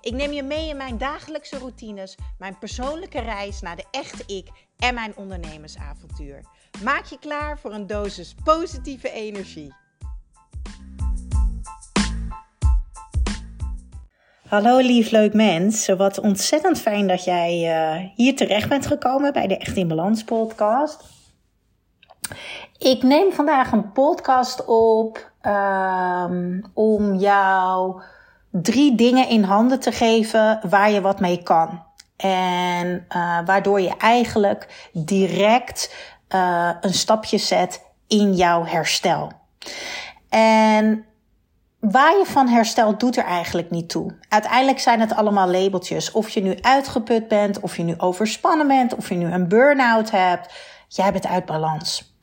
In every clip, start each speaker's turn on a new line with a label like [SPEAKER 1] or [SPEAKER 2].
[SPEAKER 1] Ik neem je mee in mijn dagelijkse routines, mijn persoonlijke reis naar de echte ik en mijn ondernemersavontuur. Maak je klaar voor een dosis positieve energie. Hallo lief leuk mens, wat ontzettend fijn dat jij uh, hier terecht bent gekomen bij de Echt in Balans podcast. Ik neem vandaag een podcast op um, om jou drie dingen in handen te geven waar je wat mee kan. En uh, waardoor je eigenlijk direct uh, een stapje zet in jouw herstel. En waar je van herstelt doet er eigenlijk niet toe. Uiteindelijk zijn het allemaal labeltjes. Of je nu uitgeput bent, of je nu overspannen bent, of je nu een burn-out hebt. Jij bent uit balans.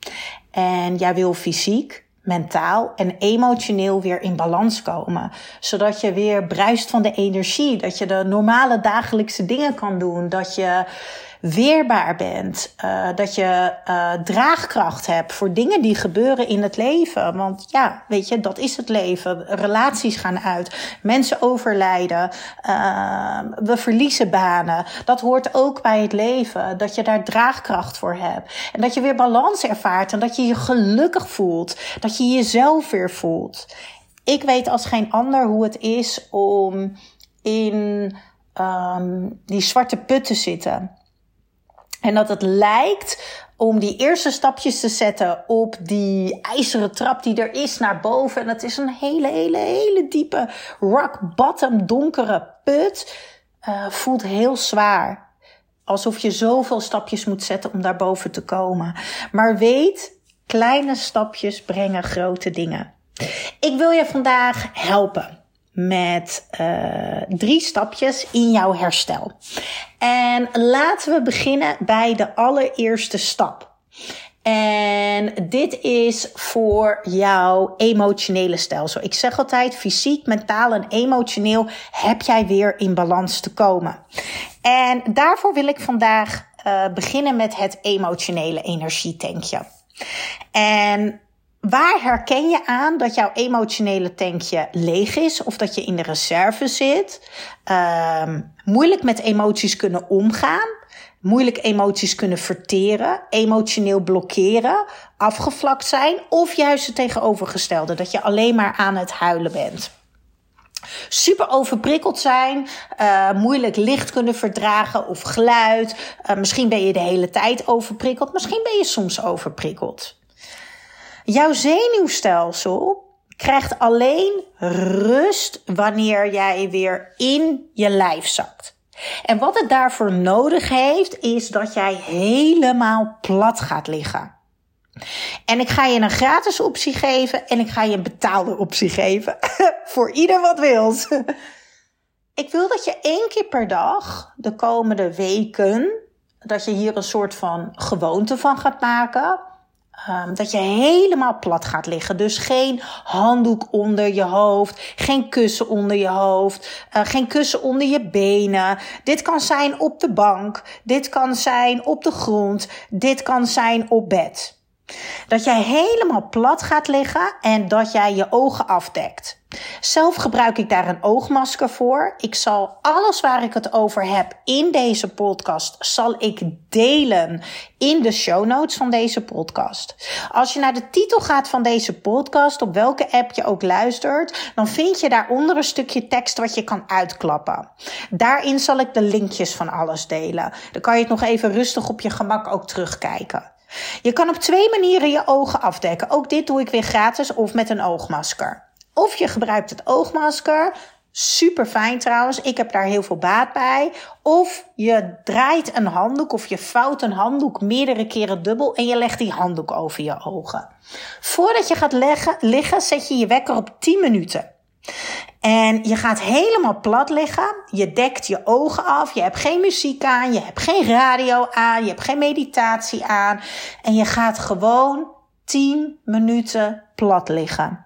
[SPEAKER 1] En jij wil fysiek, mentaal en emotioneel weer in balans komen. Zodat je weer bruist van de energie. Dat je de normale dagelijkse dingen kan doen. Dat je weerbaar bent. Uh, dat je uh, draagkracht hebt voor dingen die gebeuren in het leven. Want ja, weet je, dat is het leven. Relaties gaan uit. Mensen overlijden. Uh, we verliezen banen. Dat hoort ook bij het leven. Dat je daar draagkracht voor hebt. En dat je weer balans ervaart. En dat je je gelukkig voelt. Dat je jezelf weer voelt. Ik weet als geen ander hoe het is om in um, die zwarte put te zitten. En dat het lijkt om die eerste stapjes te zetten op die ijzeren trap die er is naar boven. En dat is een hele, hele, hele diepe rock bottom donkere put. Uh, voelt heel zwaar. Alsof je zoveel stapjes moet zetten om daar boven te komen. Maar weet, kleine stapjes brengen grote dingen. Ik wil je vandaag helpen met uh, drie stapjes in jouw herstel. En laten we beginnen bij de allereerste stap. En dit is voor jouw emotionele stelsel. Ik zeg altijd, fysiek, mentaal en emotioneel heb jij weer in balans te komen. En daarvoor wil ik vandaag uh, beginnen met het emotionele energietankje. En Waar herken je aan dat jouw emotionele tankje leeg is of dat je in de reserve zit? Um, moeilijk met emoties kunnen omgaan, moeilijk emoties kunnen verteren, emotioneel blokkeren, afgevlakt zijn of juist het tegenovergestelde, dat je alleen maar aan het huilen bent. Super overprikkeld zijn, uh, moeilijk licht kunnen verdragen of geluid. Uh, misschien ben je de hele tijd overprikkeld, misschien ben je soms overprikkeld. Jouw zenuwstelsel krijgt alleen rust wanneer jij weer in je lijf zakt. En wat het daarvoor nodig heeft, is dat jij helemaal plat gaat liggen. En ik ga je een gratis optie geven en ik ga je een betaalde optie geven. Voor ieder wat wilt. ik wil dat je één keer per dag de komende weken, dat je hier een soort van gewoonte van gaat maken Um, dat je helemaal plat gaat liggen. Dus geen handdoek onder je hoofd, geen kussen onder je hoofd, uh, geen kussen onder je benen. Dit kan zijn op de bank, dit kan zijn op de grond, dit kan zijn op bed. Dat jij helemaal plat gaat liggen en dat jij je ogen afdekt. Zelf gebruik ik daar een oogmasker voor. Ik zal alles waar ik het over heb in deze podcast, zal ik delen in de show notes van deze podcast. Als je naar de titel gaat van deze podcast, op welke app je ook luistert, dan vind je daaronder een stukje tekst wat je kan uitklappen. Daarin zal ik de linkjes van alles delen. Dan kan je het nog even rustig op je gemak ook terugkijken. Je kan op twee manieren je ogen afdekken. Ook dit doe ik weer gratis of met een oogmasker. Of je gebruikt het oogmasker. Super fijn trouwens. Ik heb daar heel veel baat bij. Of je draait een handdoek of je vouwt een handdoek meerdere keren dubbel en je legt die handdoek over je ogen. Voordat je gaat leggen, liggen, zet je je wekker op 10 minuten. En je gaat helemaal plat liggen. Je dekt je ogen af. Je hebt geen muziek aan. Je hebt geen radio aan. Je hebt geen meditatie aan. En je gaat gewoon 10 minuten plat liggen.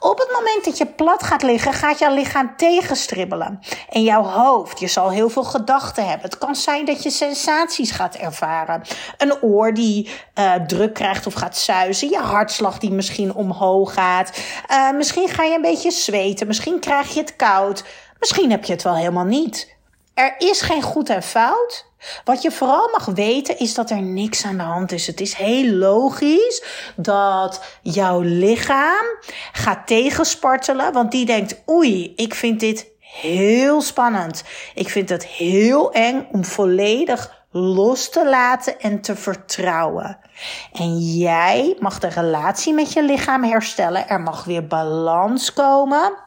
[SPEAKER 1] Op het moment dat je plat gaat liggen, gaat jouw lichaam tegenstribbelen. En jouw hoofd, je zal heel veel gedachten hebben. Het kan zijn dat je sensaties gaat ervaren. Een oor die uh, druk krijgt of gaat zuizen. Je hartslag die misschien omhoog gaat. Uh, misschien ga je een beetje zweten. Misschien krijg je het koud. Misschien heb je het wel helemaal niet. Er is geen goed en fout. Wat je vooral mag weten is dat er niks aan de hand is. Het is heel logisch dat jouw lichaam gaat tegenspartelen, want die denkt: oei, ik vind dit heel spannend. Ik vind het heel eng om volledig los te laten en te vertrouwen. En jij mag de relatie met je lichaam herstellen. Er mag weer balans komen.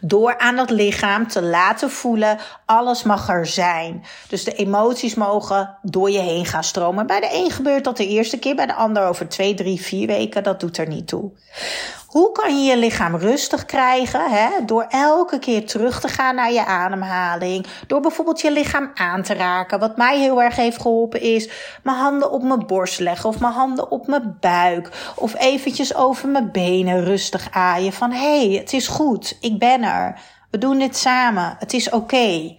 [SPEAKER 1] Door aan het lichaam te laten voelen, alles mag er zijn. Dus de emoties mogen door je heen gaan stromen. Bij de een gebeurt dat de eerste keer, bij de ander over twee, drie, vier weken. Dat doet er niet toe. Hoe kan je je lichaam rustig krijgen? Hè? Door elke keer terug te gaan naar je ademhaling. Door bijvoorbeeld je lichaam aan te raken. Wat mij heel erg heeft geholpen is mijn handen op mijn borst leggen. Of mijn handen op mijn buik. Of eventjes over mijn benen rustig aaien. Van hé, hey, het is goed. Ik ben er. We doen dit samen. Het is oké.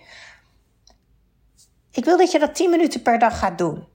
[SPEAKER 1] Ik wil dat je dat 10 minuten per dag gaat doen.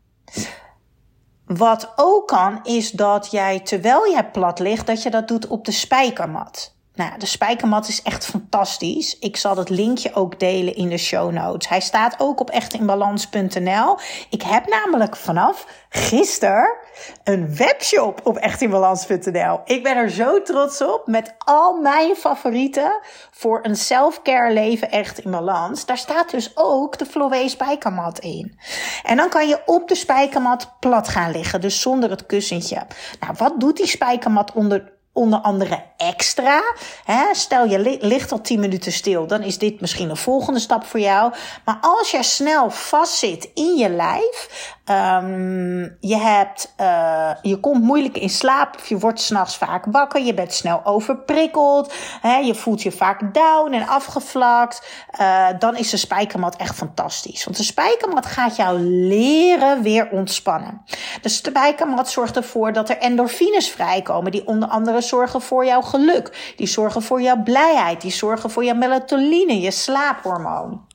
[SPEAKER 1] Wat ook kan, is dat jij terwijl je plat ligt, dat je dat doet op de spijkermat. Nou, de spijkermat is echt fantastisch. Ik zal het linkje ook delen in de show notes. Hij staat ook op echtinbalans.nl. Ik heb namelijk vanaf gisteren een webshop op echtinbalans.nl. Ik ben er zo trots op met al mijn favorieten voor een self-care leven echt in balans. Daar staat dus ook de Flowe spijkermat in. En dan kan je op de spijkermat plat gaan liggen, dus zonder het kussentje. Nou, wat doet die spijkermat onder onder andere extra. Hè? Stel je ligt al 10 minuten stil, dan is dit misschien een volgende stap voor jou. Maar als je snel vastzit in je lijf, um, je, hebt, uh, je komt moeilijk in slaap je wordt s'nachts vaak wakker, je bent snel overprikkeld, hè? je voelt je vaak down en afgevlakt, uh, dan is de spijkermat echt fantastisch. Want de spijkermat gaat jou leren weer ontspannen. De spijkermat zorgt ervoor dat er endorfines vrijkomen, die onder andere zorgen voor jouw geluk. Die zorgen voor jouw blijheid. Die zorgen voor jouw melatonine, je slaaphormoon.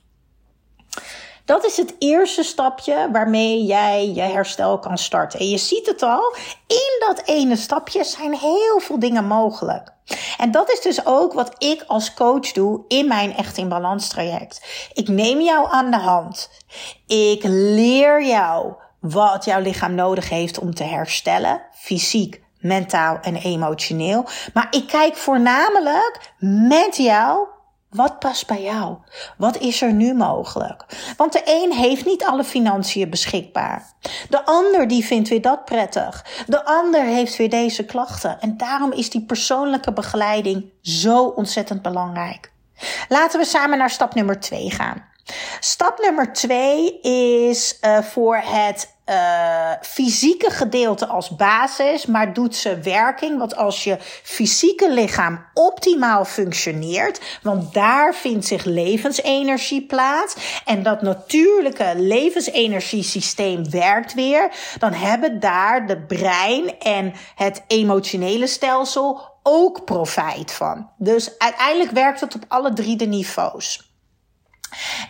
[SPEAKER 1] Dat is het eerste stapje waarmee jij je herstel kan starten. En je ziet het al, in dat ene stapje zijn heel veel dingen mogelijk. En dat is dus ook wat ik als coach doe in mijn Echt in Balans traject. Ik neem jou aan de hand. Ik leer jou wat jouw lichaam nodig heeft om te herstellen, fysiek, mentaal en emotioneel. Maar ik kijk voornamelijk met jou wat past bij jou? Wat is er nu mogelijk? Want de een heeft niet alle financiën beschikbaar. De ander die vindt weer dat prettig. De ander heeft weer deze klachten. En daarom is die persoonlijke begeleiding zo ontzettend belangrijk. Laten we samen naar stap nummer twee gaan. Stap nummer twee is uh, voor het uh, fysieke gedeelte als basis, maar doet ze werking. Want als je fysieke lichaam optimaal functioneert, want daar vindt zich levensenergie plaats en dat natuurlijke levensenergiesysteem werkt weer, dan hebben daar de brein en het emotionele stelsel ook profijt van. Dus uiteindelijk werkt het op alle drie de niveaus.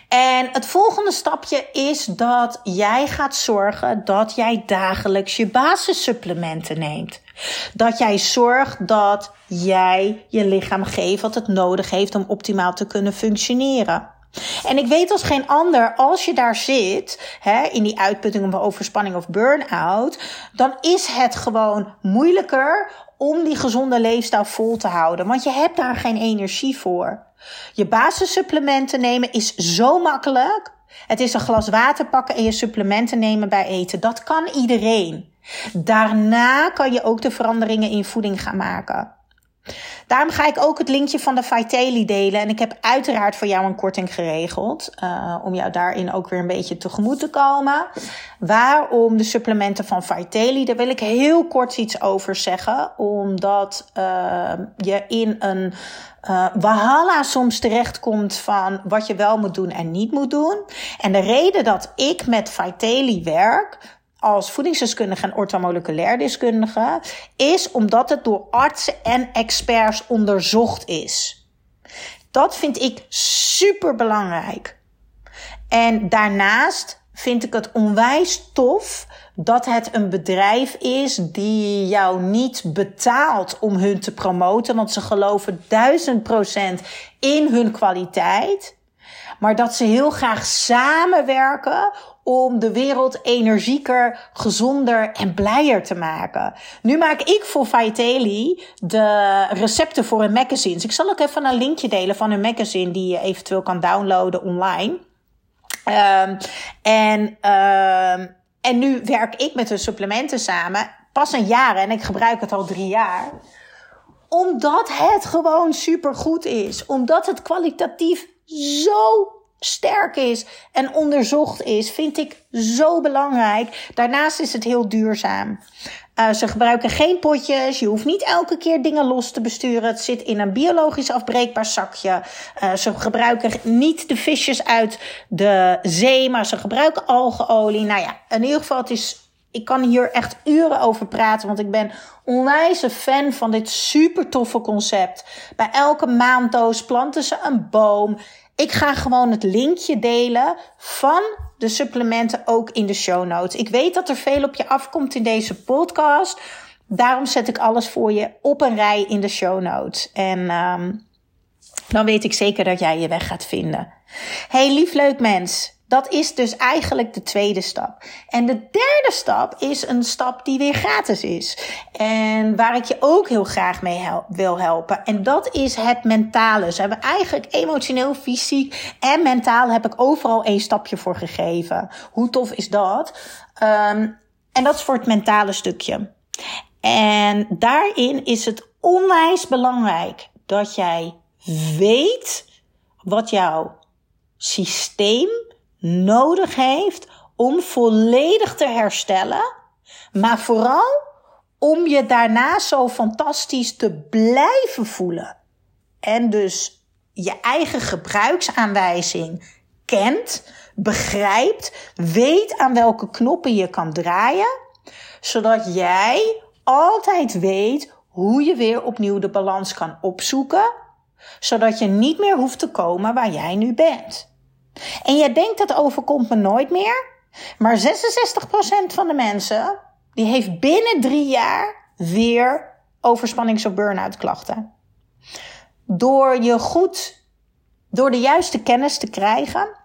[SPEAKER 1] En het volgende stapje is dat jij gaat zorgen dat jij dagelijks je basissupplementen neemt. Dat jij zorgt dat jij je lichaam geeft wat het nodig heeft om optimaal te kunnen functioneren. En ik weet als geen ander, als je daar zit, hè, in die uitputting of overspanning of burn-out, dan is het gewoon moeilijker om die gezonde leefstijl vol te houden. Want je hebt daar geen energie voor. Je basissupplementen nemen is zo makkelijk. Het is een glas water pakken en je supplementen nemen bij eten. Dat kan iedereen. Daarna kan je ook de veranderingen in voeding gaan maken. Daarom ga ik ook het linkje van de Vitaly delen. En ik heb uiteraard voor jou een korting geregeld. Uh, om jou daarin ook weer een beetje tegemoet te komen. Waarom de supplementen van Vitaly? Daar wil ik heel kort iets over zeggen. Omdat uh, je in een uh, Walhalla soms terechtkomt van wat je wel moet doen en niet moet doen. En de reden dat ik met Vitaly werk als voedingsdeskundige en orthomoleculair deskundige, is omdat het door artsen en experts onderzocht is. Dat vind ik super belangrijk. En daarnaast vind ik het onwijs tof dat het een bedrijf is die jou niet betaalt om hun te promoten, want ze geloven duizend procent in hun kwaliteit. Maar dat ze heel graag samenwerken om de wereld energieker, gezonder en blijer te maken. Nu maak ik voor Vitaly de recepten voor hun magazines. Ik zal ook even een linkje delen van hun magazine die je eventueel kan downloaden online. Um, en, um, en nu werk ik met hun supplementen samen. Pas een jaar en ik gebruik het al drie jaar omdat het gewoon super goed is. Omdat het kwalitatief zo sterk is en onderzocht is, vind ik zo belangrijk. Daarnaast is het heel duurzaam. Uh, ze gebruiken geen potjes. Je hoeft niet elke keer dingen los te besturen. Het zit in een biologisch afbreekbaar zakje. Uh, ze gebruiken niet de visjes uit de zee, maar ze gebruiken algeolie. Nou ja, in ieder geval, het is ik kan hier echt uren over praten, want ik ben onwijs een fan van dit super toffe concept. Bij elke maanddoos planten ze een boom. Ik ga gewoon het linkje delen van de supplementen ook in de show notes. Ik weet dat er veel op je afkomt in deze podcast. Daarom zet ik alles voor je op een rij in de show notes. En um, dan weet ik zeker dat jij je weg gaat vinden. Hey lief leuk mens. Dat is dus eigenlijk de tweede stap. En de derde stap is een stap die weer gratis is. En waar ik je ook heel graag mee wil helpen. En dat is het mentale. Ze hebben eigenlijk emotioneel, fysiek en mentaal heb ik overal één stapje voor gegeven. Hoe tof is dat? Um, en dat is voor het mentale stukje. En daarin is het onwijs belangrijk dat jij weet wat jouw systeem nodig heeft om volledig te herstellen, maar vooral om je daarna zo fantastisch te blijven voelen. En dus je eigen gebruiksaanwijzing kent, begrijpt, weet aan welke knoppen je kan draaien, zodat jij altijd weet hoe je weer opnieuw de balans kan opzoeken, zodat je niet meer hoeft te komen waar jij nu bent. En jij denkt dat overkomt me nooit meer. Maar 66% van de mensen die heeft binnen drie jaar weer overspannings- of burn-out klachten. Door je goed, door de juiste kennis te krijgen,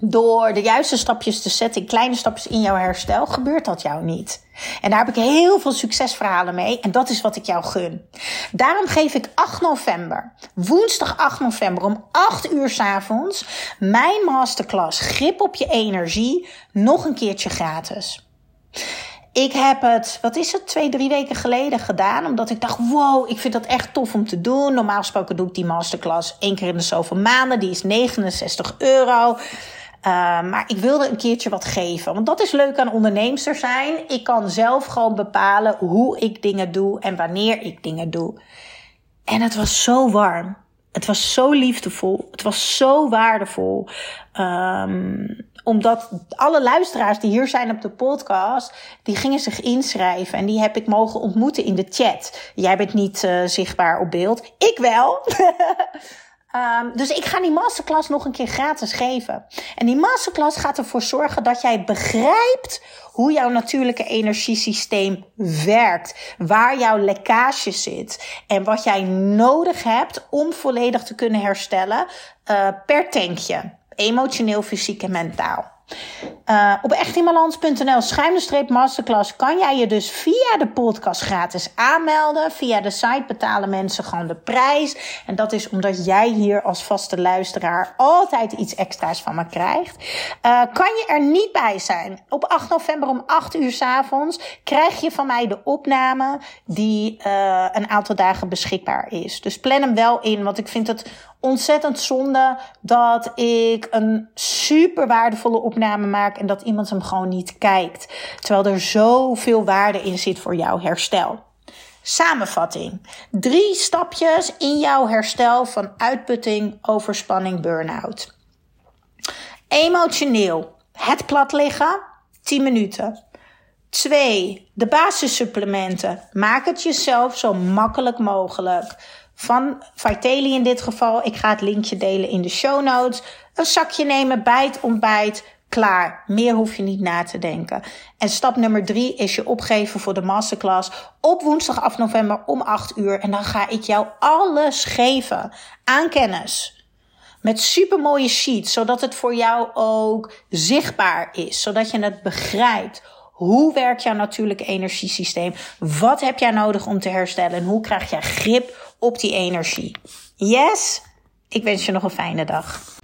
[SPEAKER 1] door de juiste stapjes te zetten, kleine stapjes in jouw herstel, gebeurt dat jou niet. En daar heb ik heel veel succesverhalen mee en dat is wat ik jou gun. Daarom geef ik 8 november, woensdag 8 november om 8 uur s avonds, mijn masterclass Grip op je energie nog een keertje gratis. Ik heb het, wat is het, twee, drie weken geleden gedaan. Omdat ik dacht, wow, ik vind dat echt tof om te doen. Normaal gesproken doe ik die masterclass één keer in de zoveel maanden. Die is 69 euro. Uh, maar ik wilde een keertje wat geven. Want dat is leuk aan onderneemster zijn. Ik kan zelf gewoon bepalen hoe ik dingen doe en wanneer ik dingen doe. En het was zo warm. Het was zo liefdevol. Het was zo waardevol. Um, omdat alle luisteraars die hier zijn op de podcast, die gingen zich inschrijven. En die heb ik mogen ontmoeten in de chat. Jij bent niet uh, zichtbaar op beeld. Ik wel. Um, dus ik ga die masterclass nog een keer gratis geven. En die masterclass gaat ervoor zorgen dat jij begrijpt hoe jouw natuurlijke energiesysteem werkt, waar jouw lekkage zit en wat jij nodig hebt om volledig te kunnen herstellen uh, per tankje, emotioneel, fysiek en mentaal. Uh, op echtinbalans.nl schuine masterclass kan jij je dus via de podcast gratis aanmelden. Via de site betalen mensen gewoon de prijs. En dat is omdat jij hier als vaste luisteraar altijd iets extra's van me krijgt. Uh, kan je er niet bij zijn? Op 8 november om 8 uur s avonds krijg je van mij de opname die uh, een aantal dagen beschikbaar is. Dus plan hem wel in, want ik vind het ontzettend zonde dat ik een super waardevolle opname maak en dat iemand hem gewoon niet kijkt. Terwijl er zoveel waarde in zit voor jouw herstel. Samenvatting. Drie stapjes in jouw herstel van uitputting, overspanning, burn-out. Emotioneel. Het plat liggen, 10 minuten. 2. De basissupplementen. Maak het jezelf zo makkelijk mogelijk van Vitaly in dit geval. Ik ga het linkje delen in de show notes. Een zakje nemen bij het ontbijt. Klaar. Meer hoef je niet na te denken. En stap nummer drie is je opgeven voor de masterclass op woensdag 8 november om 8 uur. En dan ga ik jou alles geven aan kennis. Met supermooie sheets, zodat het voor jou ook zichtbaar is. Zodat je het begrijpt. Hoe werkt jouw natuurlijke energiesysteem? Wat heb jij nodig om te herstellen? En hoe krijg jij grip op die energie? Yes? Ik wens je nog een fijne dag.